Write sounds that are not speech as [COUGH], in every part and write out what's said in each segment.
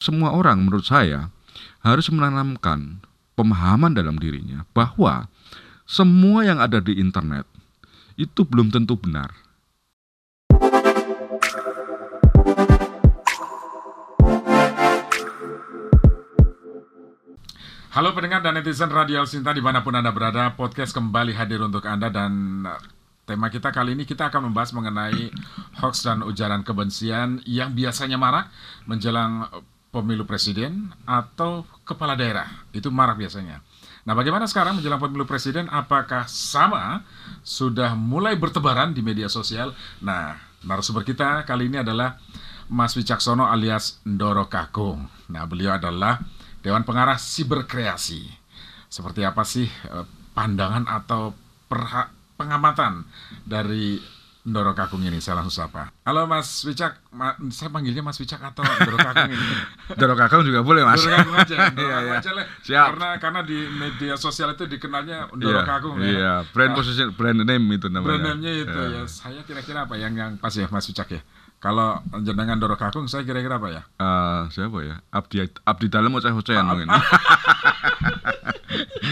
semua orang menurut saya harus menanamkan pemahaman dalam dirinya bahwa semua yang ada di internet itu belum tentu benar. Halo pendengar dan netizen Radio Sinta di mana pun Anda berada, podcast kembali hadir untuk Anda dan uh, tema kita kali ini kita akan membahas mengenai hoax dan ujaran kebencian yang biasanya marak menjelang pemilu presiden atau kepala daerah. Itu marak biasanya. Nah bagaimana sekarang menjelang pemilu presiden, apakah sama sudah mulai bertebaran di media sosial? Nah narasumber kita kali ini adalah Mas Wicaksono alias Ndoro Kakung. Nah beliau adalah Dewan Pengarah Siberkreasi. Seperti apa sih eh, pandangan atau pengamatan dari Ndoro Kakung ini? Saya langsung sapa. Halo Mas Wicak, Ma- saya panggilnya Mas Wicak atau Ndoro Kakung ini? [LAUGHS] Doro Kakang juga boleh mas. Ndoro Kakung aja, Ndoro [LAUGHS] Iya, Kakung iya. aja lah. Siap. Karena karena di media sosial itu dikenalnya Ndoro Iya, Kakung Iya, ya. brand Ah, position, brand name itu namanya. Brand name-nya itu Iya. ya. Saya kira-kira apa yang yang pas ya Mas Wicak ya? Kalau jenengan Ndoro Kakung, saya kira-kira apa ya? Eh, siapa ya? Abdi Abdi dalam ngoceh-ngocehan Ah, mungkin. [LAUGHS]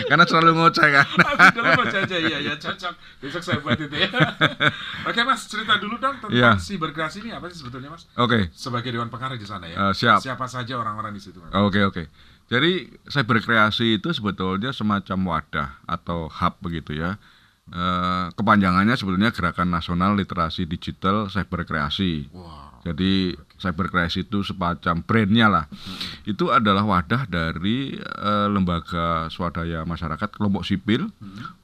Karena selalu ngoceh kan. Abdi dalam baca aja iya ya cocok. Besok saya buat itu ya. [LAUGHS] Oke Mas, cerita dulu dong tentang Iya. siberkreasi ini apa sih sebetulnya Mas? Oke. Sebagai dewan pengarah di sana ya. Eh, siap. Siapa saja orang-orang di situ? Oke oke. Jadi cyberkreasi itu sebetulnya semacam wadah atau hub begitu ya. Eh, kepanjangannya sebetulnya Gerakan Nasional Literasi Digital Cyberkreasi. Wow. Jadi cyberkreasi itu semacam brandnya lah. Itu adalah wadah dari eh, lembaga swadaya masyarakat, kelompok sipil,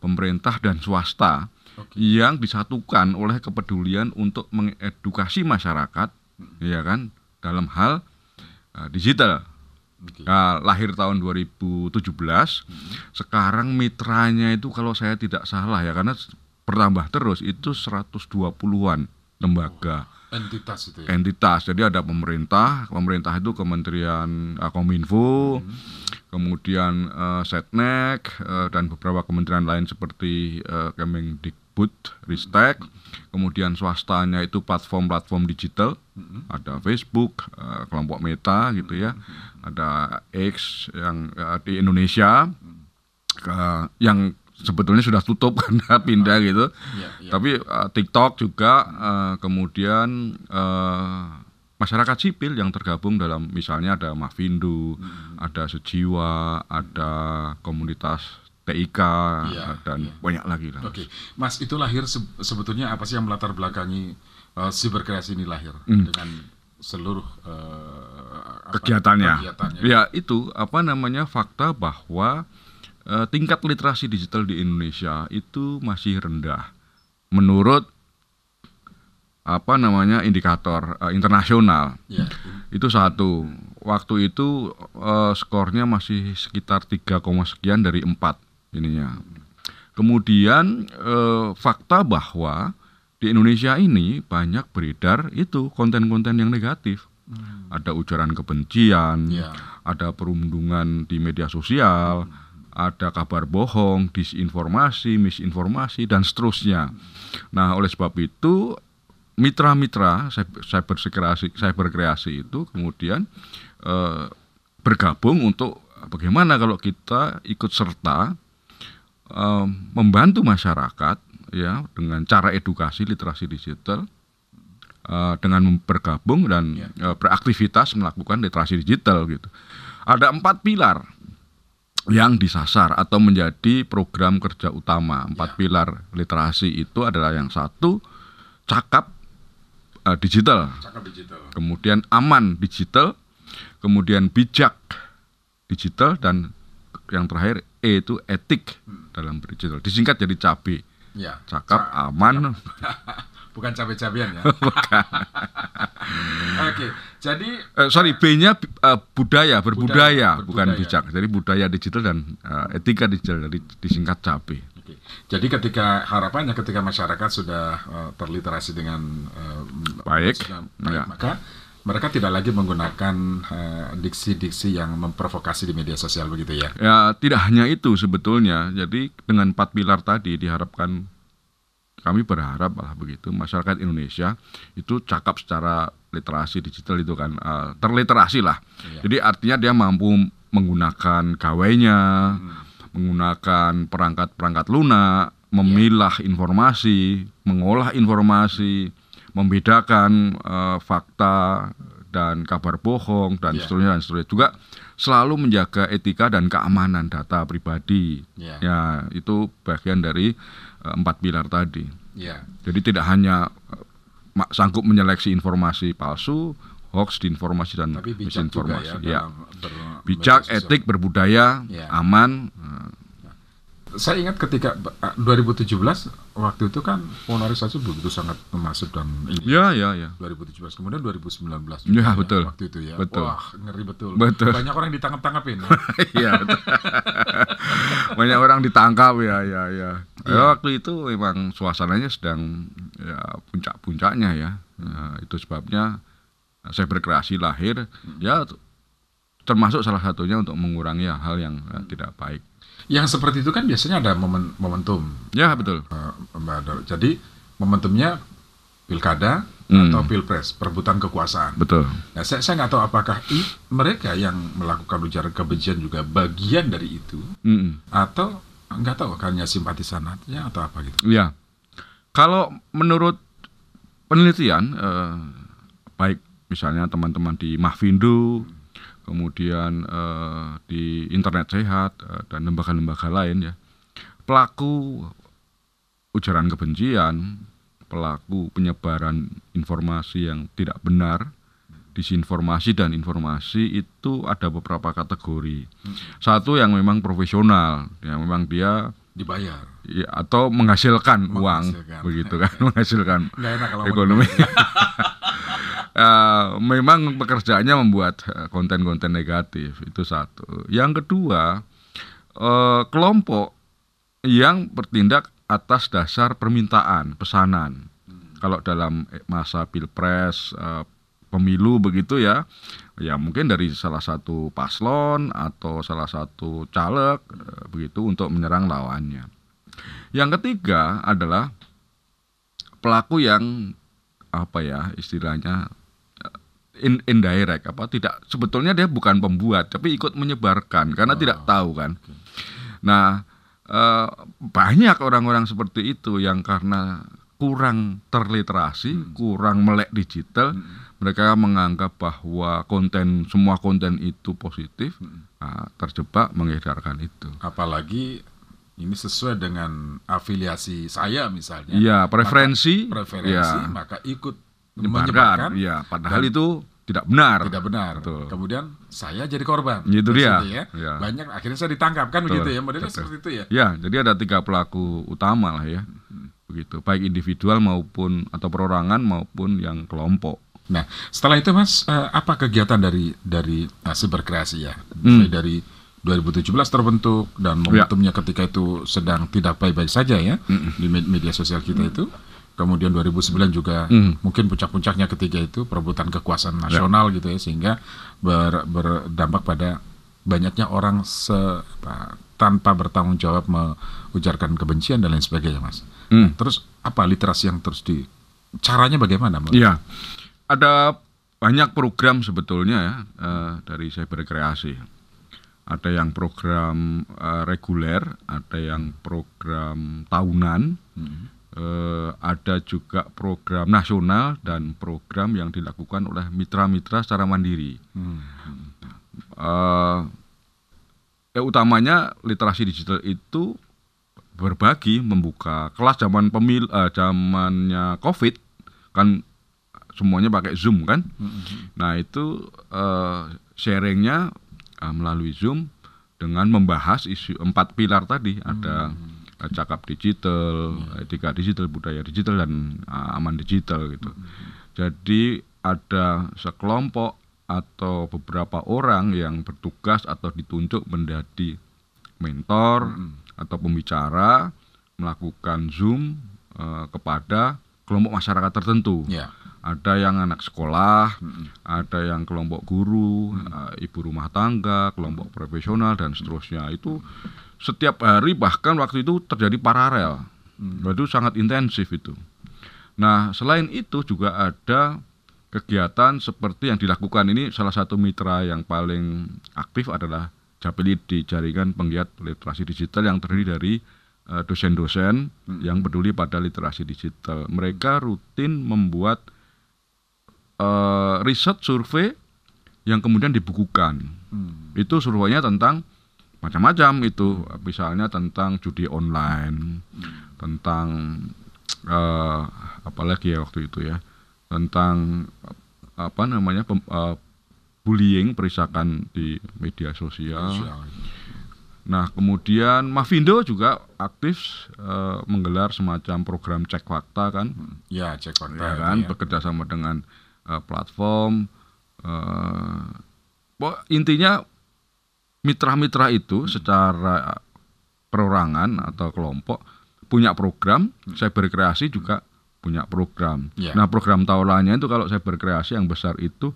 pemerintah dan swasta Oke. yang disatukan oleh kepedulian untuk mengedukasi masyarakat, ya kan, dalam hal eh, digital. Oke. Nah, lahir tahun 2017. Sekarang mitranya itu kalau saya tidak salah ya karena bertambah terus itu 120-an lembaga Entitas itu ya. entitas. Jadi ada pemerintah, pemerintah itu Kementerian eh, Kominfo, kemudian eh, Setnek eh, dan beberapa kementerian lain seperti eh, Kemendikbud, Ristek. Kemudian swastanya itu platform-platform digital, ada Facebook, eh, kelompok Meta gitu ya, ada X yang eh, di Indonesia. Ke- yang sebetulnya sudah tutup [LAUGHS] karena pindah gitu. Iya, iya. Tapi eh, TikTok juga eh, kemudian eh, masyarakat sipil yang tergabung dalam misalnya ada Mavindo, ada Sejiwa, ada komunitas TIK Iya, dan iya. banyak lagi lah. Oke, Mas itu lahir se- sebetulnya apa sih yang melatar belakangi uh, siberkreasi ini lahir Hmm. dengan seluruh uh, apa, Kegiatannya. kegiatannya. Ya itu apa namanya fakta bahwa eh, tingkat literasi digital di Indonesia itu masih rendah menurut apa namanya indikator eh, internasional. Ya, Itu satu. Waktu itu eh, skornya masih sekitar 3, sekian dari 4 ininya. Kemudian eh, fakta bahwa di Indonesia ini banyak beredar itu konten-konten yang negatif. Ada ujaran kebencian, ya, ada perundungan di media sosial, ada kabar bohong, disinformasi, misinformasi dan seterusnya. Nah, oleh sebab itu mitra-mitra cyber cyberkreasi cyberkreasi itu kemudian eh, bergabung untuk bagaimana kalau kita ikut serta eh, membantu masyarakat ya dengan cara edukasi literasi digital eh, dengan bergabung dan Ya. eh, beraktivitas melakukan literasi digital gitu. Ada empat pilar yang disasar atau menjadi program kerja utama. Empat Ya. pilar literasi itu adalah yang satu cakap eh, digital, cakap digital. kemudian aman digital, kemudian bijak digital dan yang terakhir E itu etik dalam digital. Disingkat jadi cabe. Ya, Cakap, ca- aman, [LAUGHS] bukan cabe-cabean ya. [LAUGHS] Oke, jadi Eh, sorry, B-nya eh, budaya, berbudaya, Budaya, bukan berbudaya. bijak. Jadi budaya digital dan eh, etika digital, jadi disingkat. Oke. Jadi ketika harapannya ketika masyarakat sudah eh, terliterasi dengan eh, Baik. sudah baik, Ya. maka mereka tidak lagi menggunakan diksi-diksi yang memprovokasi di media sosial begitu ya. Ya, tidak hanya itu sebetulnya. Jadi dengan empat pilar tadi diharapkan kami berharap lah begitu masyarakat Indonesia itu cakap secara literasi digital itu kan eh, terliterasi lah. Iya. Jadi artinya dia mampu menggunakan gawainya, Hmm. menggunakan perangkat-perangkat lunak, memilah informasi, mengolah informasi, membedakan eh, fakta dan kabar bohong dan Iya. seterusnya dan seterusnya. Juga selalu menjaga etika dan keamanan data pribadi. Iya. Ya, itu bagian dari empat pilar tadi. Ya. Jadi tidak hanya eh, sanggup menyeleksi informasi palsu, hoax, disinformasi dan Tapi juga misinformasi. ya. Ya. Bijak, etik, berbudaya, Ya. aman. Eh, Saya ingat ketika eh, 2017 waktu itu kan polarisasi begitu sangat masif dan ini. Ya, ya, ya. 2017 kemudian 2019 Ya, betul. waktu itu ya Betul. wah ngeri betul Betul. banyak orang ditangkap-tangkapin ya. [LAUGHS] Iya. betul. [LAUGHS] Banyak orang ditangkap ya, ya, ya. Ya, Iya. waktu itu memang suasananya sedang ya puncak-puncaknya ya. Nah, itu sebabnya saya berkreasi lahir ya t- termasuk salah satunya untuk mengurangi hal yang eh, tidak baik. Yang seperti itu kan biasanya ada momen momentum Ya, betul. eh, Mbak jadi momentumnya pilkada Hmm. atau pilpres perebutan kekuasaan Betul. nah saya saya nggak tahu apakah i- mereka yang melakukan ujaran kebencian juga bagian dari itu Mm-mm. atau nggak tahu hanya simpatisan atau apa gitu Ya, kalau menurut penelitian, eh, baik misalnya teman-teman di Mahfindo, kemudian eh, di Internet Sehat eh, dan lembaga-lembaga lain ya, pelaku ujaran kebencian, pelaku penyebaran informasi yang tidak benar, disinformasi dan informasi itu ada beberapa kategori. Satu yang memang profesional, yang memang dia dibayar Ya, atau menghasilkan, uang Menghasilkan. begitu kan [LAUGHS] menghasilkan nggak enak kalau ekonomi [LAUGHS] Eh, memang pekerjaannya membuat eh, konten-konten negatif itu satu. Yang kedua eh, kelompok yang bertindak atas dasar permintaan pesanan. Kalau dalam masa pilpres pemilu begitu ya ya mungkin dari salah satu paslon atau salah satu caleg begitu untuk menyerang lawannya. Yang ketiga adalah pelaku yang apa ya istilahnya in, indirect apa tidak sebetulnya dia bukan pembuat tapi ikut menyebarkan karena tidak tahu kan. Nah eh, banyak orang-orang seperti itu yang karena kurang terliterasi, kurang melek digital, mereka menganggap bahwa konten semua konten itu positif, nah, terjebak mengedarkan itu. apalagi ini sesuai dengan afiliasi saya misalnya. Iya, preferensi, preferensi ya, maka ikut menyebarkan, menyebarkan ya, padahal itu tidak benar. tidak benar. Betul. Kemudian saya jadi korban. Itu dia. ya. Ya. Banyak akhirnya saya ditangkap kan begitu ya. Modelnya betul. seperti itu ya. Ya, jadi ada tiga pelaku utama lah ya, begitu, baik individual maupun atau perorangan maupun yang kelompok. Nah, setelah itu Mas, eh, apa kegiatan dari dari uh, berkreasi ya? Hmm. Dari 2017 terbentuk dan momentumnya ketika itu sedang tidak baik-baik saja ya di med- media sosial kita itu. Kemudian 2009 juga Hmm. mungkin puncak-puncaknya ketiga itu perebutan kekuasaan nasional gitu ya sehingga ber- berdampak pada banyaknya orang se, apa, tanpa bertanggung jawab mengujarkan kebencian dan lain sebagainya, Mas. Hmm. Terus apa literasi yang terus di caranya bagaimana? Mas? Iya, ada banyak program sebetulnya ya eh, dari saya berkreasi. Ada yang program eh, reguler, ada yang program tahunan, Hmm. Eh, ada juga program nasional dan program yang dilakukan oleh mitra-mitra secara mandiri. Hmm. eh ya utamanya literasi digital itu berbagi membuka kelas zaman pemil eh, zamannya covid kan semuanya pakai zoom kan nah itu eh, sharingnya eh, melalui zoom dengan membahas isu empat pilar tadi ada eh, cakap digital etika digital budaya digital dan eh, aman digital gitu jadi ada sekelompok atau beberapa orang yang bertugas atau ditunjuk menjadi mentor atau pembicara melakukan zoom eh, kepada kelompok masyarakat tertentu. Ya. Ada yang anak sekolah, ada yang kelompok guru, eh, ibu rumah tangga, kelompok profesional dan seterusnya. Itu setiap hari bahkan waktu itu terjadi paralel. Itu sangat intensif itu. Nah, selain itu juga ada kegiatan seperti yang dilakukan ini salah satu mitra yang paling aktif adalah Japeli di jaringan penggiat literasi digital yang terdiri dari eh, dosen-dosen yang peduli pada literasi digital. Mereka rutin membuat eh, riset survei yang kemudian dibukukan. Hmm. Itu surveinya tentang macam-macam itu, misalnya tentang judi online, tentang eh, apalagi ya waktu itu ya, tentang apa namanya pem- eh, bullying, perisakan di media sosial. Sosial. Nah, kemudian Mavindo juga aktif eh, menggelar semacam program cek fakta kan, Ya, cek fakta. ya kan, ya. bekerja sama dengan eh, platform. pok- intinya mitra-mitra itu secara perorangan atau kelompok punya program, saya berkreasi juga punya program. Ya. Nah, program tahulannya itu kalau saya berkreasi yang besar itu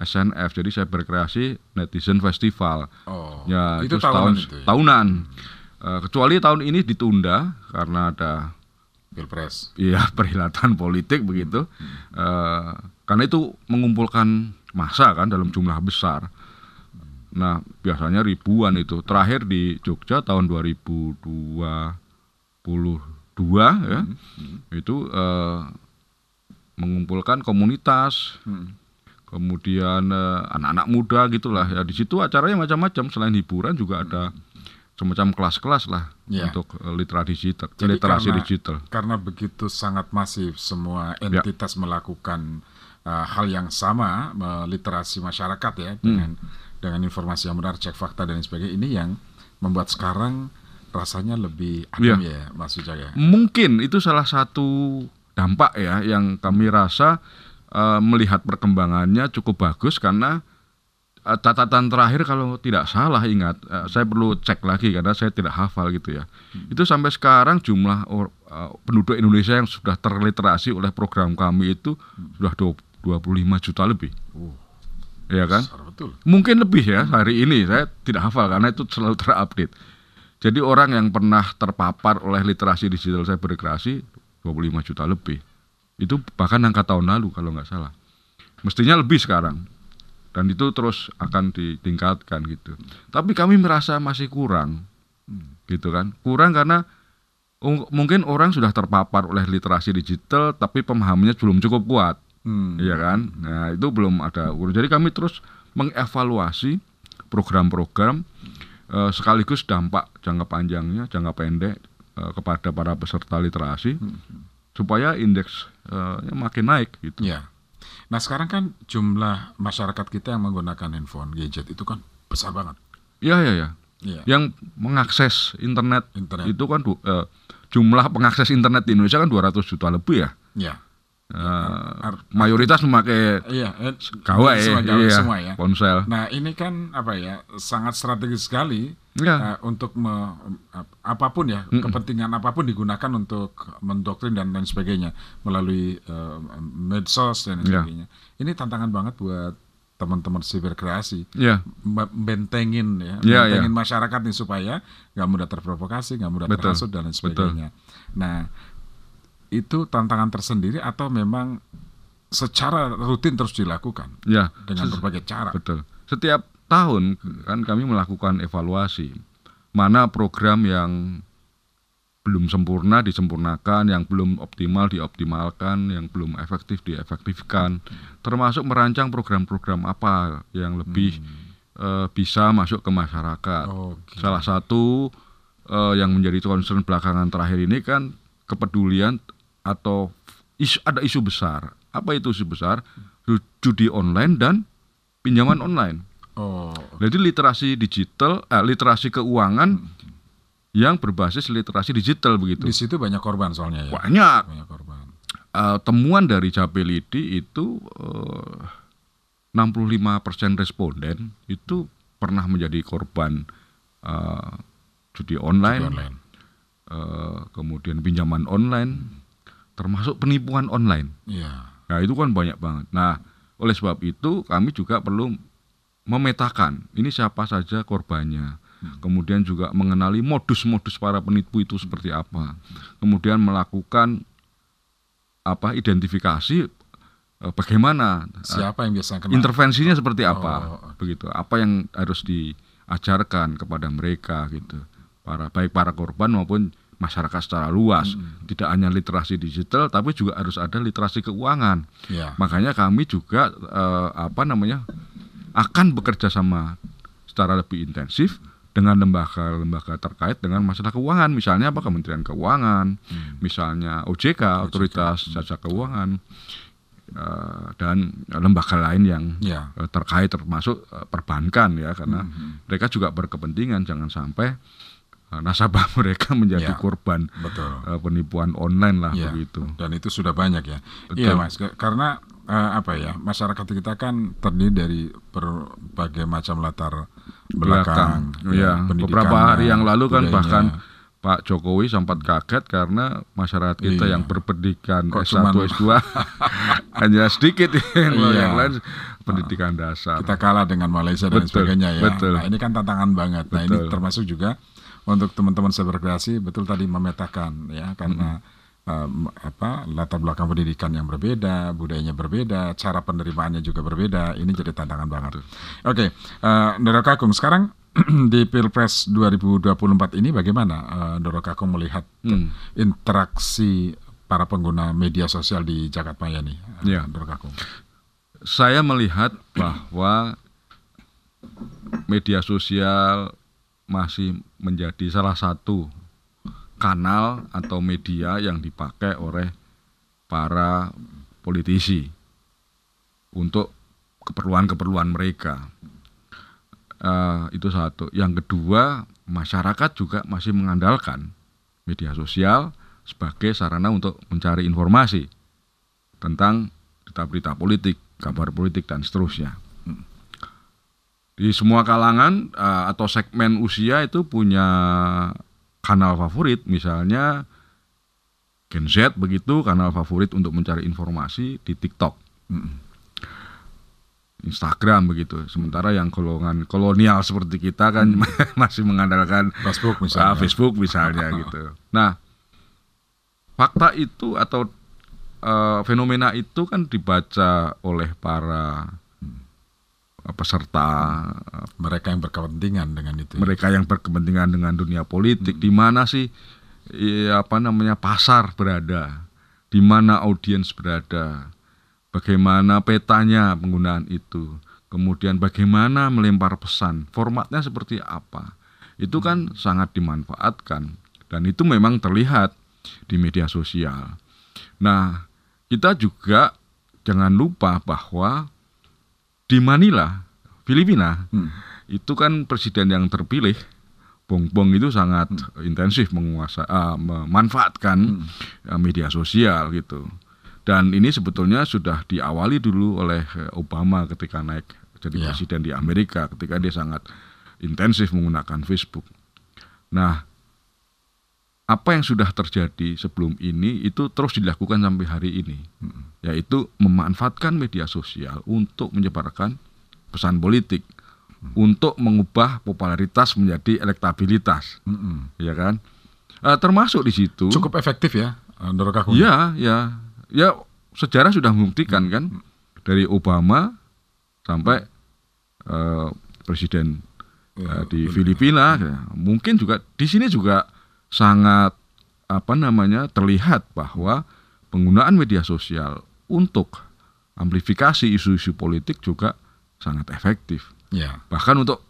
SNF, jadi saya berkreasi Netizen Festival. Oh, Ya, itu itu, tahunan setahun itu ya? tahunan. Eh, kecuali tahun ini ditunda karena ada Pilpres. ya [LAUGHS] perhelatan politik begitu. Eh, karena itu mengumpulkan massa kan dalam jumlah besar. Nah, biasanya ribuan itu. Terakhir di Jogja tahun 2022 ya. Itu eh, mengumpulkan komunitas Hmm. kemudian eh, anak-anak muda gitulah ya di situ acaranya macam-macam selain hiburan juga ada semacam kelas-kelas lah Ya. untuk eh, literasi digital Jadi literasi karena- digital Karena begitu sangat masif semua entitas melakukan uh, hal yang sama, uh, literasi masyarakat ya dengan dengan informasi yang benar, cek fakta dan lain sebagainya. Ini yang membuat sekarang rasanya lebih adem ya, Mas Ujaya. mungkin itu salah satu dampak ya yang kami rasa eh, melihat perkembangannya cukup bagus karena eh, catatan terakhir kalau tidak salah ingat eh, saya perlu cek lagi karena saya tidak hafal gitu ya. Itu sampai sekarang jumlah or- eh, penduduk Indonesia yang sudah terliterasi oleh program kami itu sudah dua- 25 juta lebih. Uh, ya kan? Besar betul. mungkin lebih ya hari ini. Saya tidak hafal karena itu selalu terupdate. Jadi orang yang pernah terpapar oleh literasi digital saya berkreasi 25 juta lebih. Itu bahkan angka tahun lalu kalau nggak salah. Mestinya lebih sekarang. Dan itu terus akan ditingkatkan gitu. Tapi kami merasa masih kurang gitu kan? Kurang karena ung- mungkin orang sudah terpapar oleh literasi digital tapi pemahamannya belum cukup kuat Hmm. Iya kan? Nah, itu belum ada ukur. Jadi kami terus mengevaluasi program-program eh, sekaligus dampak jangka panjangnya, jangka pendek eh, kepada para peserta literasi supaya indeks eh, makin naik gitu. Ya. Nah sekarang kan jumlah masyarakat kita yang menggunakan handphone gadget itu kan besar banget. Iya, iya, iya. Iya. Yang mengakses internet, Internet. itu kan eh, jumlah pengakses internet di Indonesia kan 200 juta lebih ya. Ya. Ar- mayoritas memakai Iya. eh, gawai, semua, gawai iya, semua ya. ponsel. Nah ini kan apa ya sangat strategis sekali Iya. eh, untuk me- ap- apa pun ya kepentingan apa pun digunakan untuk mendoktrin dan lain sebagainya melalui eh, medsos dan lain Iya. sebagainya. Ini tantangan banget buat teman-teman siber kreasi Iya. bentengin ya, Iya, bentengin masyarakat nih supaya nggak mudah terprovokasi, nggak mudah Betul, terhasut dan lain betul. sebagainya. Nah itu tantangan tersendiri atau memang secara rutin terus dilakukan Ya. dengan berbagai cara. Betul. Setiap tahun kan kami melakukan evaluasi mana program yang belum sempurna disempurnakan, yang belum optimal dioptimalkan, yang belum efektif diefektifkan, termasuk merancang program-program apa yang lebih eh, bisa masuk ke masyarakat. Oke. Salah satu eh, yang menjadi concern belakangan terakhir ini kan kepedulian atau isu, ada isu besar. Apa itu isu besar? Ju- Judi online dan pinjaman online. Oh, Jadi literasi digital, eh, literasi keuangan yang berbasis literasi digital begitu. di situ banyak korban soalnya ya. Banyak Banyak korban. Eh, temuan dari Japelidi itu eh, 65% responden itu pernah menjadi korban eh, judi online, Judi online. eh, kemudian pinjaman online, termasuk penipuan online. Iya. Nah itu kan banyak banget. Nah oleh sebab itu kami juga perlu memetakan ini siapa saja korbannya. Kemudian juga mengenali modus-modus para penipu itu seperti apa. Kemudian melakukan apa identifikasi eh, bagaimana eh, Siapa yang biasa kena? intervensinya seperti apa Oh, begitu apa yang harus diajarkan kepada mereka gitu para baik para korban maupun masyarakat secara luas Hmm. tidak hanya literasi digital tapi juga harus ada literasi keuangan Ya. makanya kami juga eh, apa namanya akan bekerja sama secara lebih intensif dengan lembaga-lembaga terkait dengan masalah keuangan misalnya apa Kementerian Keuangan Hmm. misalnya OJK Otoritas Jasa Keuangan eh, dan lembaga lain yang Ya. eh, terkait termasuk eh, perbankan ya karena Hmm. mereka juga berkepentingan jangan sampai nasabah [LAUGHS] mereka menjadi Ya. korban Betul. eh, penipuan online lah Ya, begitu. Dan itu sudah banyak ya. Betul. Iya mas, karena eh, apa ya masyarakat kita kan terdiri dari berbagai macam latar belakang. belakang. Ya, beberapa pendidikannya, hari yang lalu kan budayanya. bahkan Pak Jokowi sempat kaget karena masyarakat kita Iya. yang berpendidikan Kok S1, cuman- S2 [LAUGHS] hanya sedikit [LAUGHS] yang, Iya. yang lain pendidikan dasar. kita kalah dengan Malaysia dan Betul, sebagainya ya. betul. Nah ini kan tantangan banget. Nah ini Betul. termasuk juga untuk teman-teman cyberkreasi betul tadi memetakan ya karena em, apa latar belakang pendidikan yang berbeda, budayanya berbeda, cara penerimaannya juga berbeda. Ini jadi tantangan banget. Oke, eh, Ndoro Kakung sekarang [CLEARS THROAT] di Pilpres 2024 ini bagaimana eh, Ndoro Kakung melihat Hmm. interaksi para pengguna media sosial di Jakarta Maya nih, eh, Ya. Ndoro Kakung? Saya melihat bahwa media sosial masih menjadi salah satu kanal atau media yang dipakai oleh para politisi untuk keperluan-keperluan mereka. Eh, itu satu. Yang kedua, masyarakat juga masih mengandalkan media sosial sebagai sarana untuk mencari informasi tentang berita-berita politik, kabar politik dan seterusnya. Di semua kalangan eh, atau segmen usia itu punya kanal favorit, misalnya Gen Z begitu kanal favorit untuk mencari informasi di TikTok. Instagram begitu. Sementara yang golongan kolonial seperti kita kan [LAUGHS] masih mengandalkan Facebook Ah, misalnya. Facebook misalnya [LAUGHS] gitu. Nah, fakta itu atau eh, fenomena itu kan dibaca oleh para peserta eh, mereka yang berkepentingan dengan itu. ya. mereka yang berkepentingan dengan dunia politik di mana sih iya, apa namanya pasar berada, di mana audiens berada, bagaimana petanya penggunaan itu, kemudian bagaimana melempar pesan, formatnya seperti apa, itu kan sangat dimanfaatkan dan itu memang terlihat di media sosial. Nah, kita juga jangan lupa bahwa di Manila, Filipina, Hmm. itu kan presiden yang terpilih Bongbong itu sangat intensif menguasai ah, memanfaatkan ah, media sosial gitu dan ini sebetulnya sudah diawali dulu oleh eh, Obama ketika naik jadi Ya. presiden di Amerika ketika dia sangat intensif menggunakan Facebook nah apa yang sudah terjadi sebelum ini itu terus dilakukan sampai hari ini yaitu memanfaatkan media sosial untuk menyebarkan pesan politik untuk mengubah popularitas menjadi elektabilitas, Mm-mm. ya kan? Eh, termasuk di situ. Cukup efektif ya, eh, Kakung. Ya, ya, ya. Sejarah sudah membuktikan kan dari Obama sampai eh, presiden eh, di Filipina, ya. mungkin juga di sini juga sangat apa namanya terlihat bahwa penggunaan media sosial untuk amplifikasi isu-isu politik juga sangat efektif Ya. bahkan untuk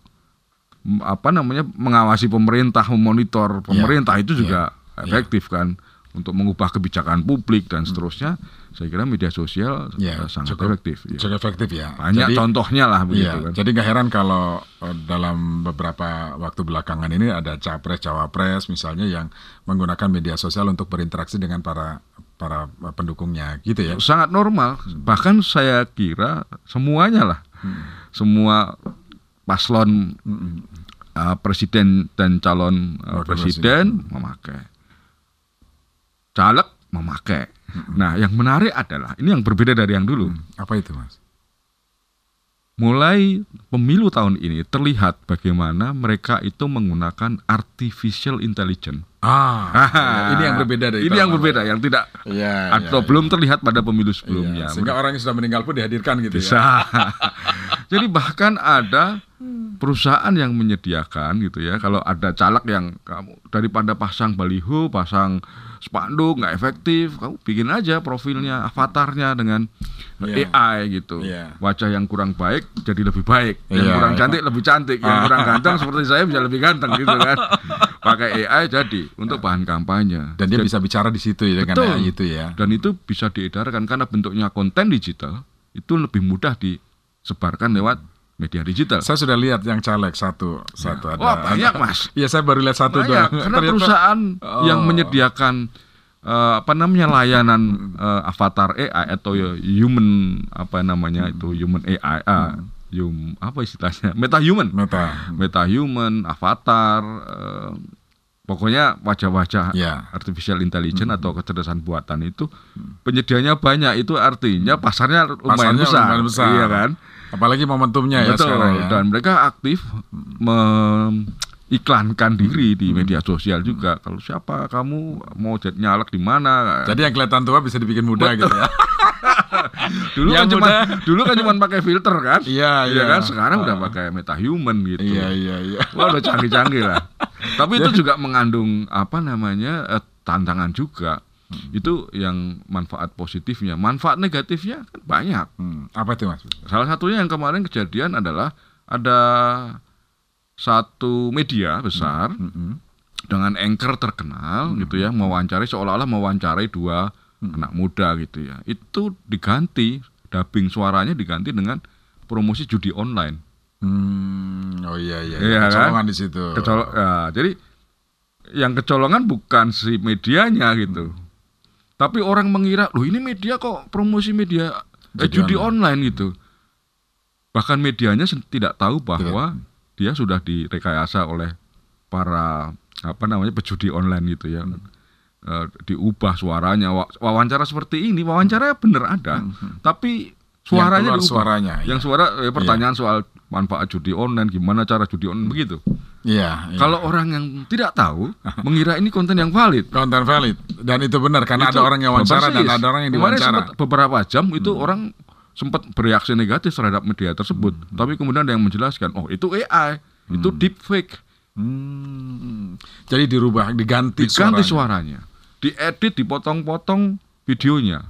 apa namanya mengawasi pemerintah memonitor pemerintah itu juga ya. efektif kan untuk mengubah kebijakan publik dan seterusnya saya kira media sosial Ya, eh, sangat cukup- efektif ya. Cukup efektif ya. banyak Jadi- contohnya lah begitu Iya, kan jadi nggak heran kalau eh, dalam beberapa waktu belakangan ini ada capres cawapres misalnya yang menggunakan media sosial untuk berinteraksi dengan para para eh, pendukungnya gitu ya. sangat normal bahkan saya kira semuanya lah semua paslon Mm-mm. uh, presiden dan calon uh, presiden memakai caleg memakai nah yang menarik adalah ini yang berbeda dari yang dulu Apa itu mas? mulai pemilu tahun ini terlihat bagaimana mereka itu menggunakan artificial intelligence Ah, [LAUGHS] ini yang berbeda dari ini yang berbeda, yang tidak Iya, atau iya, belum terlihat pada pemilu iya. sebelumnya. Sehingga orang yang sudah meninggal pun dihadirkan gitu ya. Bisa. [LAUGHS] Jadi bahkan ada perusahaan yang menyediakan gitu ya. Kalau ada caleg yang kamu daripada pasang baliho, pasang spanduk nggak efektif, kamu bikin aja profilnya, avatarnya dengan Iya. AI gitu. Iya. Wajah yang kurang baik jadi lebih baik, yang Iya, kurang iya. cantik lebih cantik, yang kurang ganteng seperti saya bisa lebih ganteng gitu kan. [LAUGHS] Pakai AI jadi untuk bahan kampanye. Dan dia bisa bicara di situ ya dengan Betul. AI itu ya. Dan itu bisa diedarkan karena bentuknya konten digital itu lebih mudah disebarkan lewat media digital. Saya sudah lihat yang caleg satu, satu ada. Wah banyak mas, Iya saya baru lihat satu banyak. doang. Karena Ternyata- perusahaan Oh. yang menyediakan eh, apa namanya layanan eh, avatar AI atau ya human apa namanya itu human AI, ah, hum, apa istilahnya meta human, Meta. meta human, avatar, eh, pokoknya wajah-wajah Ya. artificial intelligence atau kecerdasan buatan itu penyediaannya banyak itu artinya pasarnya lumayan Pasarnya besar, lumayan besar. iya kan Apalagi momentumnya ya betul sekarang ya. dan mereka aktif mengiklankan diri di media sosial juga kalau siapa kamu mau jadi nyalek di mana Jadi yang kelihatan tua bisa dibikin muda gitu ya. [LAUGHS] dulu kan cuma dulu kan cuma pakai filter kan Iya, iya. kan sekarang udah pakai metahuman gitu Iya iya iya. Wah udah canggih-canggih lah. [LAUGHS] Tapi itu juga mengandung apa namanya eh, tantangan juga. Itu yang manfaat positifnya. Manfaat negatifnya kan banyak. Hmm, apa itu mas? Salah satunya yang kemarin kejadian adalah ada satu media besar Mm-mm. dengan anchor terkenal gitu ya mewawancari seolah-olah mewawancarai dua anak muda gitu ya. Itu diganti dubbing suaranya diganti dengan promosi judi online. Hmm, oh iya iya. Iya, kan? Kecolongan di situ. Kecol- ya, jadi yang kecolongan bukan si medianya gitu. Tapi orang mengira, loh ini media kok promosi media eh, Judi judi online. gitu. Bahkan medianya tidak tahu bahwa dia sudah direkayasa oleh para apa namanya pejudi online gitu ya. Eh, diubah suaranya Wa- wawancara seperti ini wawancara bener ada tapi suaranya keluar diubah. suaranya, yang iya. suara eh, pertanyaan soal manfaat judi online gimana cara judi online begitu Iya. iya. kalau orang yang tidak tahu [LAUGHS] mengira ini konten yang valid. konten valid dan itu benar karena Itu ada orang yang wawancara dan ada orang yang Kemarin diwawancara. sempat beberapa jam itu orang sempat bereaksi negatif terhadap media tersebut. Tapi kemudian ada yang menjelaskan, oh itu AI, itu deepfake, Hmm. Jadi dirubah, diganti, diganti suaranya. suaranya, diedit, dipotong-potong videonya.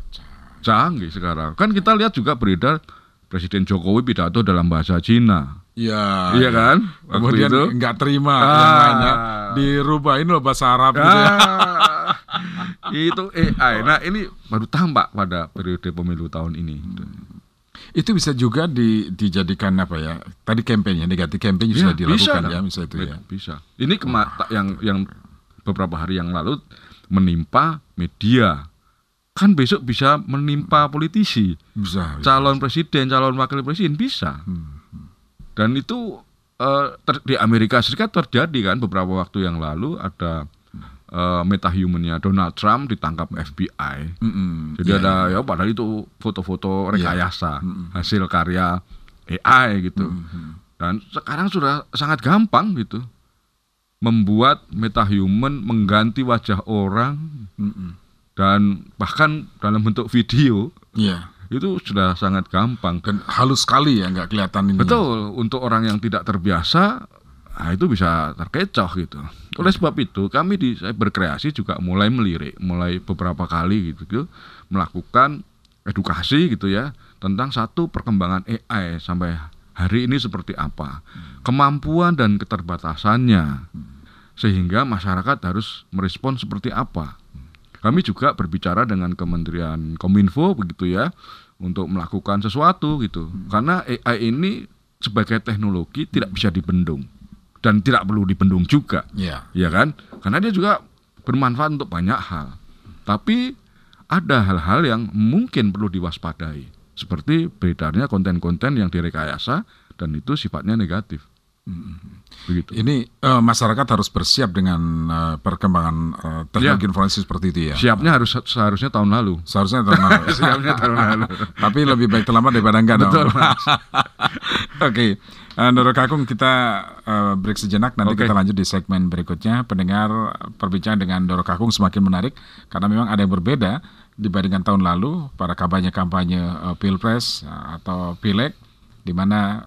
Canggih sekarang. Kan kita lihat juga beredar Presiden Jokowi pidato dalam bahasa Cina. Iya. Iya kan? Waktu Kemudian nggak terima Ah. yang lainnya dirubahin loh bahasa Arab gitu ya. Ah, [LAUGHS] itu AI. Nah ini baru tampak pada periode pemilu tahun ini. Itu bisa juga di, dijadikan apa ya? Tadi kampanye, negatif kampanye sudah Ya, bisa dilakukan dong. ya, bisa itu ya. Bisa. Ini kema ta- yang yang beberapa hari yang lalu menimpa media. Kan besok bisa menimpa politisi, Bisa. bisa. calon presiden, calon wakil presiden bisa. Dan itu ter- di Amerika Serikat terjadi kan beberapa waktu yang lalu ada eh, metahumannya Donald Trump ditangkap FBI. Mm-mm. Jadi Iya, ada ya padahal itu foto-foto rekayasa Mm-mm. hasil karya AI gitu. Mm-mm. Dan sekarang sudah sangat gampang gitu membuat metahuman mengganti wajah orang Mm-mm. dan bahkan dalam bentuk video Iya. Itu sudah sangat gampang. Dan halus sekali ya, nggak kelihatan ini. Betul, untuk orang yang tidak terbiasa nah itu bisa terkecoh gitu. Oleh sebab itu kami di saya berkreasi juga mulai melirik, mulai beberapa kali gitu, gitu melakukan edukasi gitu ya tentang satu perkembangan AI sampai hari ini seperti apa, kemampuan dan keterbatasannya, sehingga masyarakat harus merespon seperti apa. Kami juga berbicara dengan Kementerian Kominfo begitu ya untuk melakukan sesuatu gitu. Karena AI ini sebagai teknologi tidak bisa dibendung dan tidak perlu dibendung juga, Iya. ya kan? Karena dia juga bermanfaat untuk banyak hal. Tapi ada hal-hal yang mungkin perlu diwaspadai, seperti beredarnya konten-konten yang direkayasa dan itu sifatnya negatif. Begitu. Ini uh, masyarakat harus bersiap dengan uh, perkembangan uh, teknologi Ya. informasi seperti itu ya. Siapnya harus seharusnya tahun lalu. Seharusnya tahun lalu. [LAUGHS] Siapnya tahun lalu. Tapi lebih baik terlambat daripada enggak dong. Betul, [LAUGHS] Oke, Ndoro Kakung kita eh, break sejenak nanti Oke. kita lanjut di segmen berikutnya. Pendengar perbincangan dengan Ndoro Kakung semakin menarik karena memang ada yang berbeda dibandingkan tahun lalu pada kampanye-kampanye Pilpres atau Pileg di mana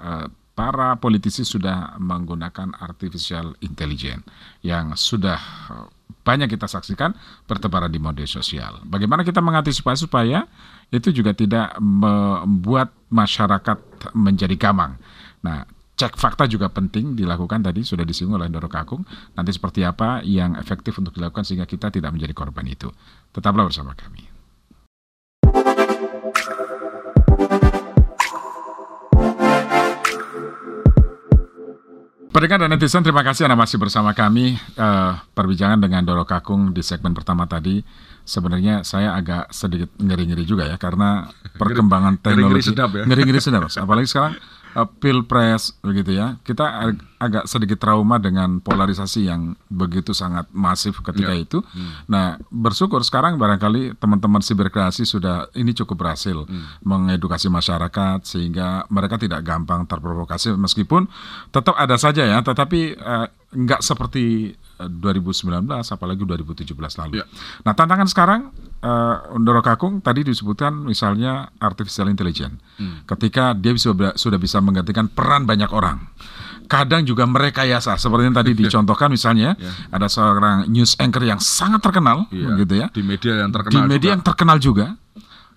para politisi sudah menggunakan artificial intelligence yang sudah eh, banyak kita saksikan bertebaran di media sosial. Bagaimana kita mengantisipasi supaya itu juga tidak membuat masyarakat menjadi gamang. Nah, cek fakta juga penting dilakukan tadi sudah disinggung oleh Ndoro Kakung. Nanti seperti apa yang efektif untuk dilakukan sehingga kita tidak menjadi korban itu. Tetaplah bersama kami. Pendengar dan netizen, terima kasih Anda masih bersama kami eh, perbincangan dengan Doro Kakung di segmen pertama tadi. Sebenarnya saya agak sedikit ngeri-ngeri juga ya karena [LAUGHS] perkembangan Ngeri-ngeri teknologi sedap ya. ngeri-ngeri sedap, [LAUGHS] apalagi sekarang eh, pilpres begitu ya. Kita ag- agak sedikit trauma dengan polarisasi yang begitu sangat masif ketika Ya. itu. Nah, bersyukur sekarang barangkali teman-teman siberkreasi sudah ini cukup berhasil mengedukasi masyarakat sehingga mereka tidak gampang terprovokasi meskipun tetap ada saja ya, tetapi eh, nggak seperti eh, 2019 apalagi 2017 lalu. Ya. Nah, tantangan sekarang eh Ndoro Kakung tadi disebutkan misalnya artificial intelligence. Ketika dia bisa, sudah bisa menggantikan peran banyak orang. Kadang juga merekayasa seperti yang tadi [LAUGHS] dicontohkan misalnya Ya. ada seorang news anchor yang sangat terkenal Iya. begitu ya. Di media yang Di terkenal media juga. yang terkenal juga.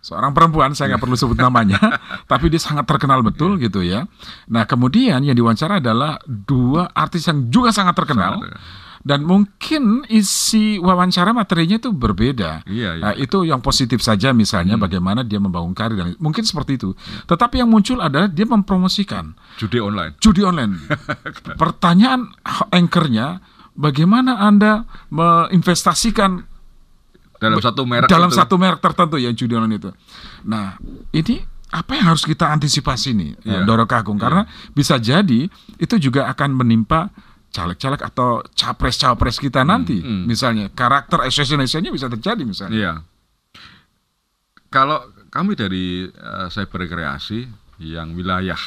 Seorang perempuan, saya nggak perlu sebut namanya, [LAUGHS] tapi dia sangat terkenal betul gitu ya. Nah kemudian yang diwawancara adalah dua artis yang juga sangat terkenal. Ya. Dan mungkin isi wawancara materinya itu berbeda. Iya, iya. Nah, itu yang positif saja misalnya bagaimana dia membangun karir dan mungkin seperti itu. Tetapi yang muncul adalah dia mempromosikan Judi online. judi online. [LAUGHS] Pertanyaan anchornya, bagaimana anda menginvestasikan Dalam satu merek dalam itu. satu merek tertentu ya judi online itu. Nah, ini apa yang harus kita antisipasi nih, eh, Doro Kakung? Karena bisa jadi itu juga akan menimpa caleg-caleg atau capres-capres kita nanti. hmm. Misalnya karakter assassination-nya bisa terjadi misalnya. Iya. Kalau kami dari eh, cyber rekreasi yang wilayah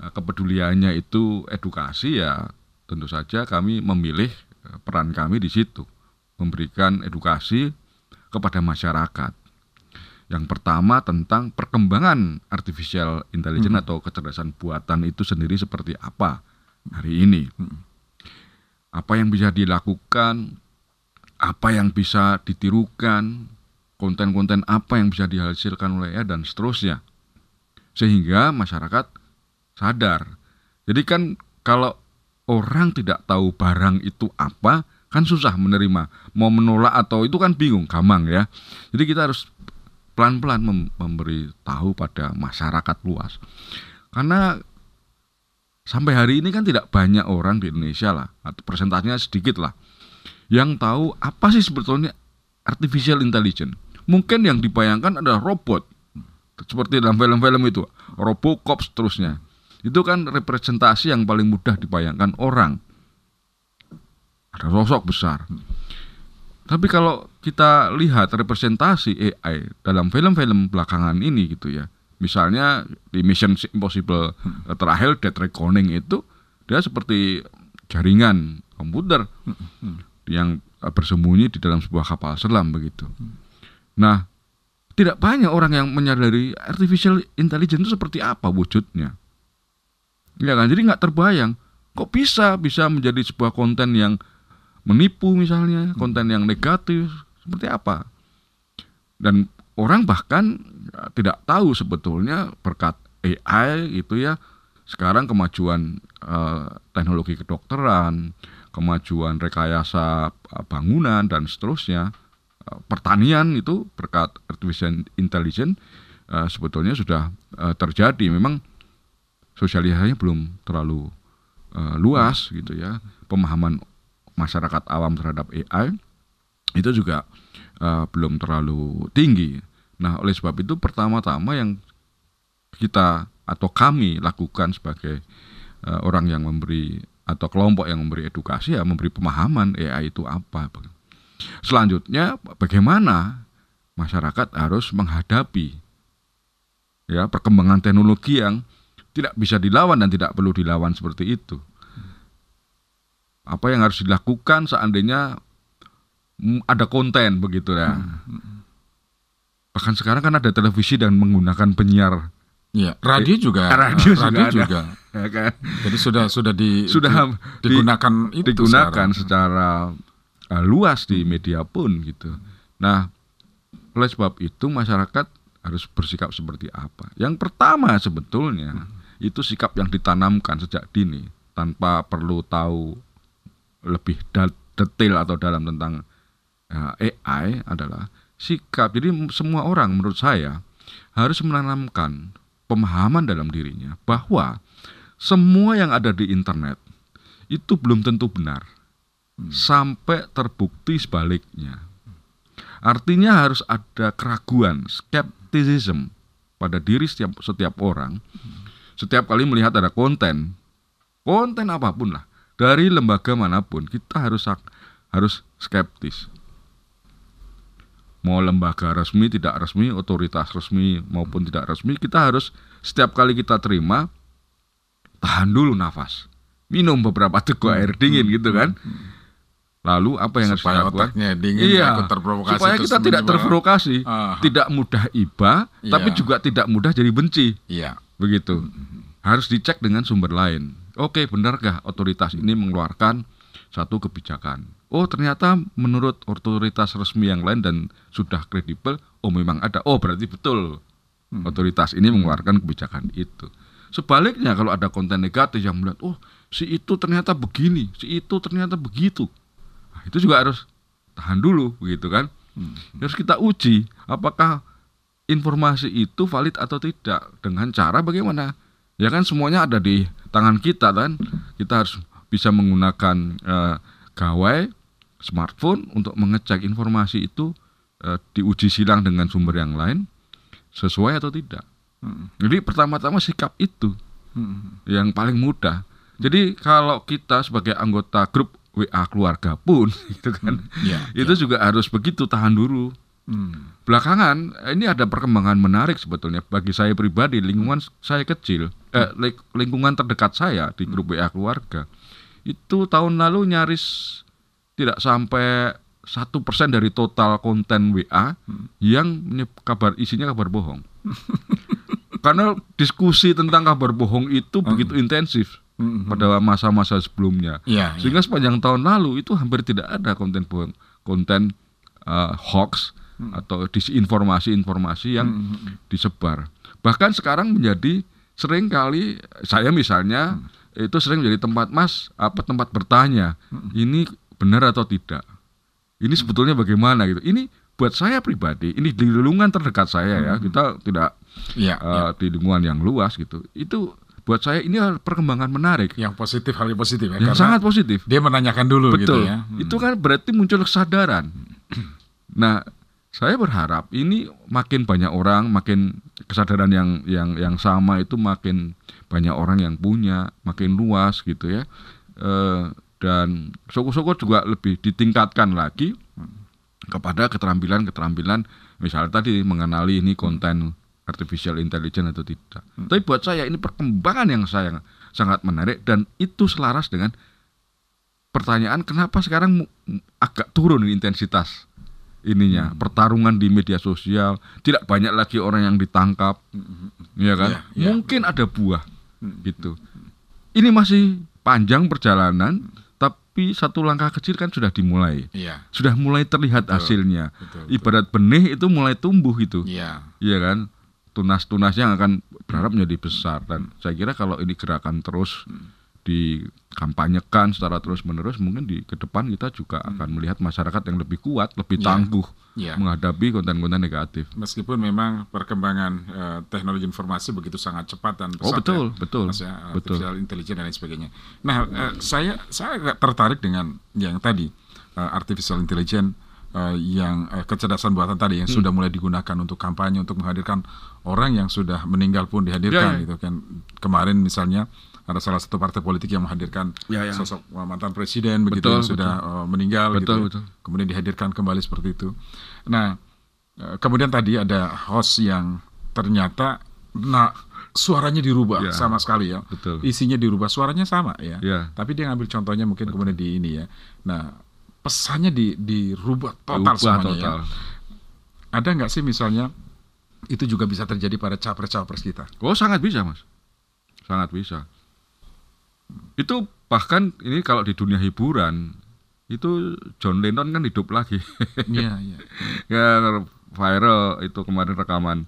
eh, kepeduliannya itu edukasi ya tentu saja kami memilih eh, peran kami di situ memberikan edukasi kepada masyarakat. Yang pertama tentang perkembangan artificial intelligence atau kecerdasan buatan itu sendiri seperti apa hari ini. Apa yang bisa dilakukan, apa yang bisa ditirukan, konten-konten apa yang bisa dihasilkan oleh AI dan seterusnya. Sehingga masyarakat sadar. Jadi kan kalau orang tidak tahu barang itu apa, kan susah menerima. Mau menolak atau itu kan bingung, gampang ya. Jadi kita harus pelan-pelan mem- memberi tahu pada masyarakat luas. Karena sampai hari ini kan tidak banyak orang di Indonesia lah, atau persentasenya sedikit lah, yang tahu apa sih sebetulnya artificial intelligence. Mungkin yang dibayangkan adalah robot, seperti dalam film-film itu, Robocop seterusnya. Itu kan representasi yang paling mudah dibayangkan orang. Ada sosok besar. Tapi kalau kita lihat representasi AI dalam film-film belakangan ini gitu ya, misalnya di Mission Impossible eh, terakhir Dead Reckoning itu dia seperti jaringan komputer yang eh, bersembunyi di dalam sebuah kapal selam begitu. Nah, tidak banyak orang yang menyadari artificial intelligence itu seperti apa wujudnya. Ya kan, jadi nggak terbayang kok bisa bisa menjadi sebuah konten yang menipu misalnya, konten yang negatif seperti apa. Dan orang bahkan ya, tidak tahu sebetulnya berkat AI itu ya sekarang kemajuan eh, teknologi kedokteran, kemajuan rekayasa eh, bangunan dan seterusnya, eh, pertanian itu berkat artificial intelligence eh, sebetulnya sudah eh, terjadi. Memang sosialisasinya belum terlalu eh, luas gitu ya. Pemahaman masyarakat awam terhadap AI itu juga eh, belum terlalu tinggi. Nah, oleh sebab itu pertama-tama yang kita atau kami lakukan sebagai eh, orang yang memberi atau kelompok yang memberi edukasi ya memberi pemahaman AI itu apa. Selanjutnya bagaimana masyarakat harus menghadapi ya perkembangan teknologi yang tidak bisa dilawan dan tidak perlu dilawan seperti itu. Apa yang harus dilakukan seandainya ada konten begitu ya. Bahkan sekarang kan ada televisi dan menggunakan penyiar Iya, radio juga. [LAUGHS] Radio, radio juga. juga. [LAUGHS] Ya kan? Jadi sudah sudah di Sudah di- digunakan di- itu digunakan sekarang. secara uh, luas di media pun gitu. Nah, oleh sebab itu masyarakat harus bersikap seperti apa? Yang pertama sebetulnya itu sikap yang ditanamkan sejak dini tanpa perlu tahu lebih detail atau dalam tentang uh, AI adalah sikap. Jadi semua orang menurut saya harus menanamkan pemahaman dalam dirinya bahwa semua yang ada di internet itu belum tentu benar sampai terbukti sebaliknya. Artinya harus ada keraguan, skepticism pada diri setiap setiap orang. Setiap kali melihat ada konten, konten apa pun lah, dari lembaga mana pun, kita harus harus skeptis. Mau lembaga resmi, tidak resmi, otoritas resmi maupun tidak resmi, kita harus setiap kali kita terima tahan dulu nafas. Minum beberapa teguk air dingin gitu kan. Lalu apa yang harus Supaya dilakukan? otaknya dingin, iya, terprovokasi, supaya kita tidak terprovokasi, Ah. tidak mudah iba, tapi Iya. juga tidak mudah jadi benci, Iya. begitu. Harus dicek dengan sumber lain. Oke, benarkah otoritas ini mengeluarkan satu kebijakan? Oh, ternyata menurut otoritas resmi yang lain dan sudah kredibel, oh memang ada. Oh, berarti betul otoritas ini mengeluarkan kebijakan itu. Sebaliknya kalau ada konten negatif yang melihat, oh si itu ternyata begini, si itu ternyata begitu. Nah, itu juga harus tahan dulu, begitu kan? Harus kita uji apakah informasi itu valid atau tidak dengan cara bagaimana? Ya kan semuanya ada di tangan kita kan. Kita harus bisa menggunakan eh, gawai smartphone untuk mengecek informasi itu eh, diuji silang dengan sumber yang lain sesuai atau tidak. Jadi pertama-tama sikap itu yang paling mudah. Jadi kalau kita sebagai anggota grup WA keluarga pun [LAUGHS] gitu kan, Iya, itu juga harus begitu tahan dulu. Hmm. Belakangan ini ada perkembangan menarik sebetulnya bagi saya pribadi lingkungan saya kecil, eh, ling- lingkungan terdekat saya di grup WA keluarga itu tahun lalu nyaris tidak sampai satu persen dari total konten WA yang menye- kabar isinya kabar bohong. [LAUGHS] Karena diskusi tentang kabar bohong itu begitu intensif Hmm. pada masa-masa sebelumnya. Iya. Sehingga sepanjang tahun lalu itu hampir tidak ada konten bohong, konten uh, hoax atau disinformasi-informasi yang disebar. Bahkan sekarang menjadi sering kali saya misalnya itu sering menjadi tempat mas apa tempat bertanya ini benar atau tidak. Ini sebetulnya bagaimana gitu. Ini buat saya pribadi ini di lingkungan terdekat saya ya kita tidak Iya, uh, di lingkungan yang luas gitu. Itu buat saya ini perkembangan menarik yang positif hal yang positif ya. yang karena sangat positif. dia menanyakan dulu gitu Betul. ya. Hmm. Itu kan berarti muncul kesadaran. Nah, saya berharap ini makin banyak orang, makin kesadaran yang yang yang sama itu makin banyak orang yang punya, makin luas gitu ya. Eh, dan syukur-syukur juga lebih ditingkatkan lagi kepada keterampilan-keterampilan misalnya tadi mengenali ini konten artificial intelligence atau tidak. Tapi buat saya ini perkembangan yang saya sangat menarik dan itu selaras dengan pertanyaan kenapa sekarang agak turun intensitas ininya pertarungan di media sosial tidak banyak lagi orang yang ditangkap ya kan? Iya, iya. mungkin ada buah gitu. Ini masih panjang perjalanan tapi satu langkah kecil kan sudah dimulai. Iya, sudah mulai terlihat hasilnya. Betul, betul. ibarat benih itu mulai tumbuh gitu. Iya. iya kan? Tunas-tunasnya akan berharap menjadi besar. Dan saya kira kalau ini gerakan terus dikampanyekan secara terus menerus mungkin di ke depan kita juga akan melihat masyarakat yang lebih kuat lebih Iya. tangguh Iya. menghadapi konten-konten negatif Meskipun memang perkembangan eh, teknologi informasi begitu sangat cepat dan pesat oh betul ya. betul ya, betul intelligence dan lain sebagainya. Nah, eh, saya saya agak tertarik dengan yang tadi eh, artificial intelligence eh, yang eh, kecerdasan buatan tadi Hmm. yang sudah mulai digunakan untuk kampanye untuk menghadirkan orang yang sudah meninggal pun dihadirkan Ya, ya. gitu kan. Kemarin misalnya ada salah satu partai politik yang menghadirkan Ya, ya. sosok mantan presiden begitu Betul, yang sudah eh, meninggal gitu. Betul, ya. betul. Kemudian dihadirkan kembali seperti itu. Nah, eh, kemudian tadi ada host yang ternyata nah suaranya dirubah Ya, sama sekali ya. betul. Isinya dirubah, suaranya sama ya. Ya. Tapi dia ngambil contohnya mungkin kemudian di ini ya. Nah, pesannya di dirubah total Ubah semuanya total. ya. Ada nggak sih misalnya itu juga bisa terjadi pada capres-capres kita? Oh sangat bisa mas, sangat bisa. Itu bahkan ini kalau di dunia hiburan itu John Lennon kan hidup lagi. Iya, iya. [LAUGHS] ya viral itu kemarin rekaman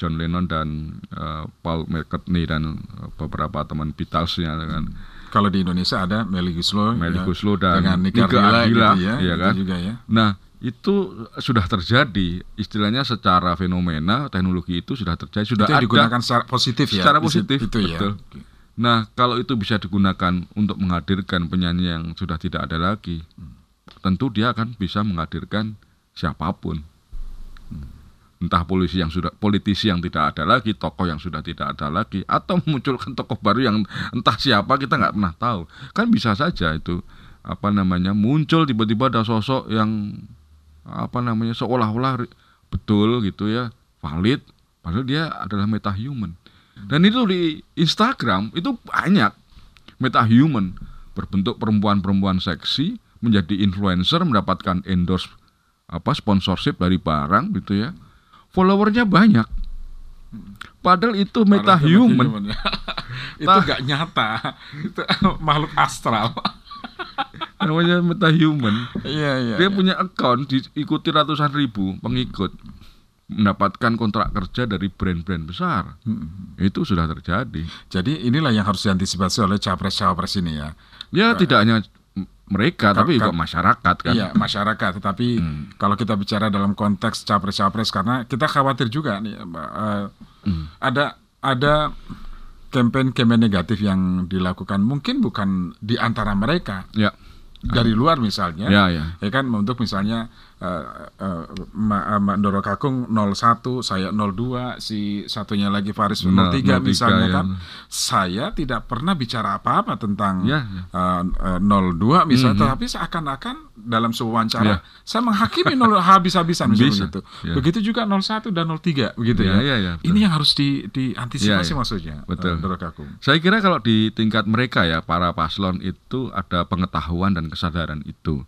John Lennon dan eh, Paul McCartney dan eh, beberapa teman Beatlesnya dengan Kalau di Indonesia ada Melly Guslo, Melly ya, Guslo dan dengan Nika Ardila, Ardila, gitu ya, itu kan? juga ya. Nah, itu sudah terjadi, istilahnya secara fenomena teknologi itu sudah terjadi, sudah itu yang ada digunakan secara positif ya. secara Itu- positif, itu ya. betul. Nah, kalau itu bisa digunakan untuk menghadirkan penyanyi yang sudah tidak ada lagi, tentu dia akan bisa menghadirkan siapa pun. Entah polisi yang sudah politisi yang tidak ada lagi, tokoh yang sudah tidak ada lagi, atau [LAUGHS] memunculkan tokoh baru yang entah siapa kita nggak pernah tahu. Kan bisa saja itu apa namanya muncul tiba-tiba ada sosok yang apa namanya seolah-olah betul gitu ya valid, padahal dia adalah metahuman. Dan itu di Instagram itu banyak metahuman berbentuk perempuan-perempuan seksi menjadi influencer mendapatkan endorse apa sponsorship dari barang gitu ya. Followernya banyak. Padahal itu metahuman. [LAUGHS] itu nggak nyata. itu [LAUGHS] makhluk astral. Namanya metahuman. Iya, iya. Dia iya. punya account diikuti ratusan ribu pengikut mendapatkan kontrak kerja dari brand-brand besar. Hmm. Itu sudah terjadi. Jadi inilah yang harus diantisipasi oleh capres-capres ini ya. Ya tidak hanya mereka tapi juga kan- masyarakat kan. Iya, masyarakat. Tetapi kalau kita bicara dalam konteks capres-capres karena kita khawatir juga nih Mbak, eh, ada ada kampanye-kampanye negatif yang dilakukan mungkin bukan di antara mereka Ya. dari luar misalnya. Ya, ya. Ya kan untuk misalnya eh, eh, Ma- Mbak Ndoro Kakung 01, saya 02, si satunya lagi Faris 03 Nah, 03, misalnya ya. kan. Saya tidak pernah bicara apa-apa tentang Ya, ya. eh, eh, 02 misalnya, Mhm. tapi seakan-akan dalam sebuah wawancara Ya. saya menghakimi 0 [LAUGHS] habis-habisan misalnya ya. Begitu juga 01 dan 03 begitu Ya, ya. ya, ya, betul. Ini yang harus di diantisipasi Ya, ya. maksudnya. Betul. Ndoro Kakung. Saya kira kalau di tingkat mereka ya para paslon itu ada pengetahuan dan kesadaran itu.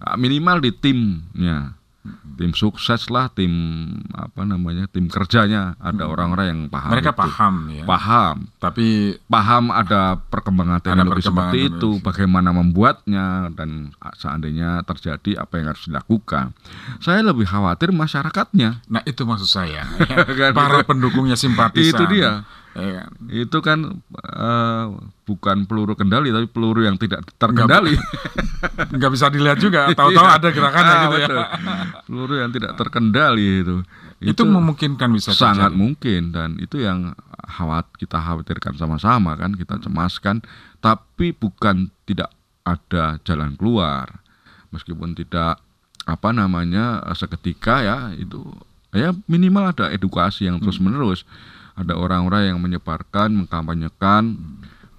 Ah, Minimal di timnya. Tim sukses lah, tim apa namanya? tim kerjanya ada orang-orang yang paham. Mereka itu. paham ya. Paham. Tapi Paham ada perkembangan teknologi perkembangan seperti itu, bagaimana membuatnya dan seandainya terjadi apa yang harus dilakukan. Saya lebih khawatir masyarakatnya. Nah itu maksud saya [LAUGHS] Kan, Para pendukungnya simpatisan Itu dia. Ya kan? itu kan eh, bukan peluru kendali tapi peluru yang tidak terkendali. Nggak bisa dilihat juga [LAUGHS] Tahu-tahu Iya. ada gerakannya Ah, gitu ya peluru yang tidak terkendali itu. Itu, memungkinkan bisa sangat terjadi. mungkin dan itu yang khawat kita khawatirkan sama-sama kan kita cemaskan tapi bukan tidak ada jalan keluar meskipun tidak apa namanya eh, seketika ya itu ya minimal ada edukasi yang terus menerus ada orang-orang yang menyebarkan mengkampanyekan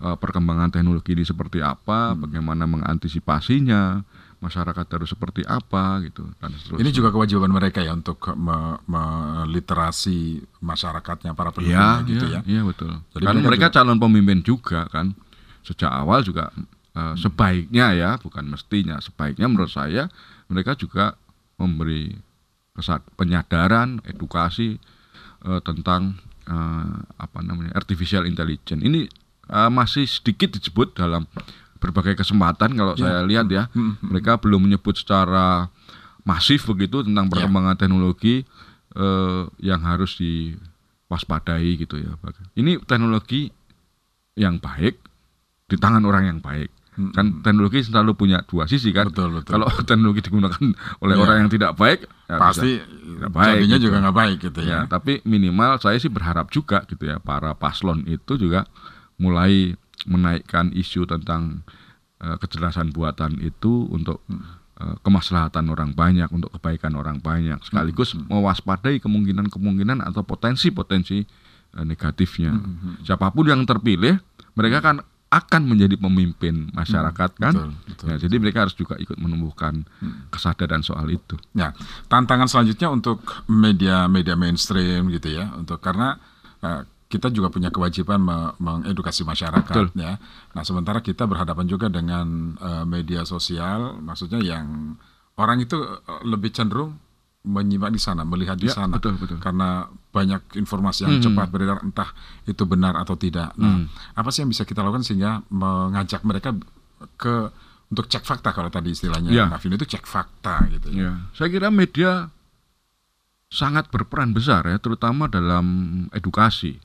eh, perkembangan teknologi ini seperti apa bagaimana mengantisipasinya masyarakat harus seperti apa gitu dan seterusnya Ini juga kewajiban mereka ya Untuk me- meliterasi masyarakatnya Para Iya, gitu iya, ya iya betul. Jadi kan mereka juga- calon pemimpin juga kan. Sejak awal juga eh, sebaiknya ya, bukan mestinya, sebaiknya menurut saya mereka juga memberi penyadaran, edukasi eh, tentang eh, apa namanya artificial intelligence. Ini eh, masih sedikit disebut dalam berbagai kesempatan kalau saya lihat ya. Mereka belum menyebut secara masif begitu tentang perkembangan teknologi eh, yang harus diwaspadai gitu ya. Ini teknologi yang baik di tangan orang yang baik. Kan teknologi selalu punya dua sisi kan. Betul, betul. Kalau [LAUGHS] teknologi digunakan oleh Iya. orang yang tidak baik, ya Pasti tidak baik jadinya gitu. juga nggak baik gitu Ya, ya tapi minimal saya sih berharap juga gitu ya para paslon itu juga mulai menaikkan isu tentang eh, kecerdasan buatan itu untuk eh, kemaslahatan orang banyak, untuk kebaikan orang banyak, sekaligus mewaspadai kemungkinan-kemungkinan atau potensi-potensi eh, negatifnya. Siapa pun yang terpilih mereka kan akan menjadi pemimpin masyarakat kan. betul, betul. Ya, jadi mereka harus juga ikut menumbuhkan kesadaran soal itu. Ya, tantangan selanjutnya untuk media-media mainstream gitu ya, untuk karena eh, kita juga punya kewajiban me- mengedukasi masyarakat Betul. ya. Nah, sementara kita berhadapan juga dengan eh, media sosial, maksudnya yang orang itu eh, lebih cenderung menyimak di sana, melihat di Ya, sana, betul, betul. karena banyak informasi yang cepat beredar, entah itu benar atau tidak. Nah, apa sih yang bisa kita lakukan sehingga mengajak mereka ke untuk cek fakta kalau tadi istilahnya Ya. Navin itu cek fakta gitu ya. Ya, saya kira media sangat berperan besar ya, terutama dalam edukasi,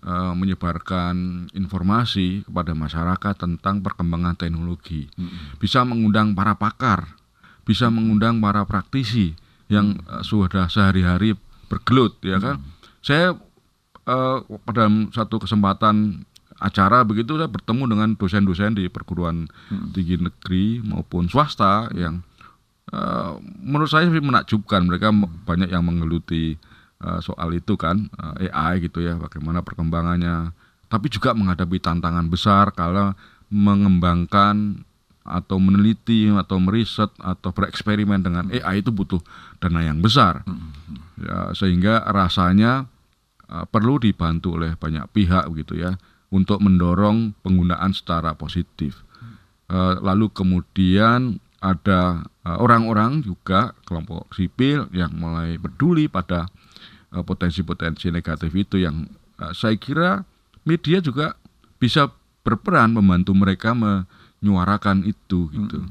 Eh, menyebarkan informasi kepada masyarakat tentang perkembangan teknologi, bisa mengundang para pakar, bisa mengundang para praktisi yang eh, sudah sehari-hari bergelut, ya kan? Saya eh, pada satu kesempatan acara begitu saya bertemu dengan dosen-dosen di perguruan tinggi negeri maupun swasta yang eh, menurut saya menakjubkan. Mereka m- banyak yang menggeluti eh, soal itu kan eh, AI gitu ya bagaimana perkembangannya. Tapi juga menghadapi tantangan besar kalau mengembangkan atau meneliti atau meriset atau bereksperimen dengan AI itu butuh dana yang besar ya, sehingga rasanya uh, perlu dibantu oleh banyak pihak begitu ya untuk mendorong penggunaan secara positif. Uh, lalu kemudian ada uh, orang-orang juga kelompok sipil yang mulai peduli pada uh, potensi-potensi negatif itu yang uh, saya kira media juga bisa berperan membantu mereka menyuarakan itu gitu.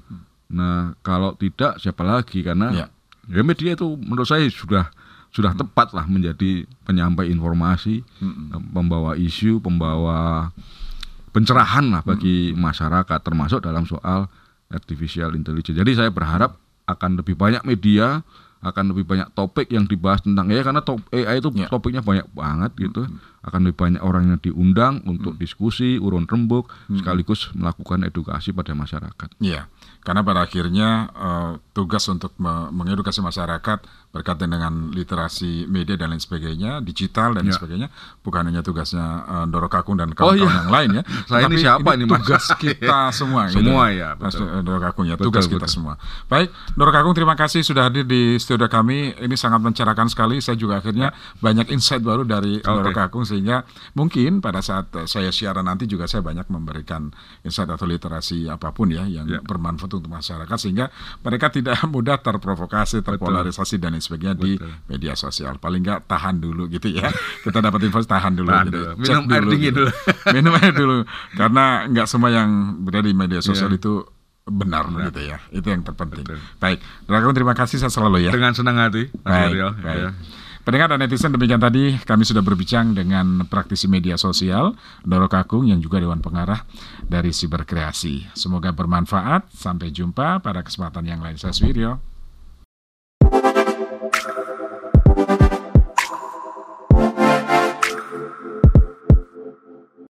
Nah kalau tidak siapa lagi karena Ya. ya media itu menurut saya sudah sudah tepat lah menjadi penyampai informasi, membawa isu, pembawa pencerahan lah bagi masyarakat termasuk dalam soal artificial intelligence. Jadi saya berharap akan lebih banyak media, akan lebih banyak topik yang dibahas tentang AI karena top, AI itu Ya. topiknya banyak banget gitu. Akan lebih banyak orang yang diundang untuk diskusi, urun rembuk, sekaligus melakukan edukasi pada masyarakat. Iya, karena pada akhirnya eh, tugas untuk me- mengedukasi masyarakat berkaitan dengan literasi media dan lain sebagainya, digital dan lain Ya. sebagainya, bukan hanya tugasnya eh, Doro Kakung dan Oh, kawan-kawan iya. yang lain ya. [LAUGHS] Saya ini tetapi siapa ini, Mas? Tugas kita [LAUGHS] semua. gitu. Semua ya, betul. eh, Doro Kakung ya, Betul, tugas kita semua. Baik, Doro Kakung terima kasih sudah hadir di studio kami. Ini sangat mencerahkan sekali. Saya juga akhirnya banyak insight baru dari Doro Oke. Kakung sehingga mungkin pada saat eh, saya siaran nanti juga saya banyak memberikan insight atau literasi apa pun ya yang Ya. bermanfaat untuk masyarakat sehingga mereka tidak [LAUGHS] mudah terprovokasi, terpolarisasi dan lain sebagainya di Betul. media sosial. Paling nggak tahan dulu gitu ya. [LAUGHS] Kita dapat info tahan dulu Tahan gitu. dulu. Minum air dingin gitu. dulu. [LAUGHS] Minum air dulu karena nggak semua yang berada di media sosial Iya. itu benar, gitu ya. Itu yang terpenting. Betul. Baik, terima kasih saya selalu ya. Dengan senang hati, Mas Baik, baik. ya. Pendengar dan netizen demikian tadi kami sudah berbincang dengan praktisi media sosial Doro Kakung yang juga Dewan Pengarah dari Siberkreasi. Semoga bermanfaat. Sampai jumpa pada kesempatan yang lain. Saya Suwiryo.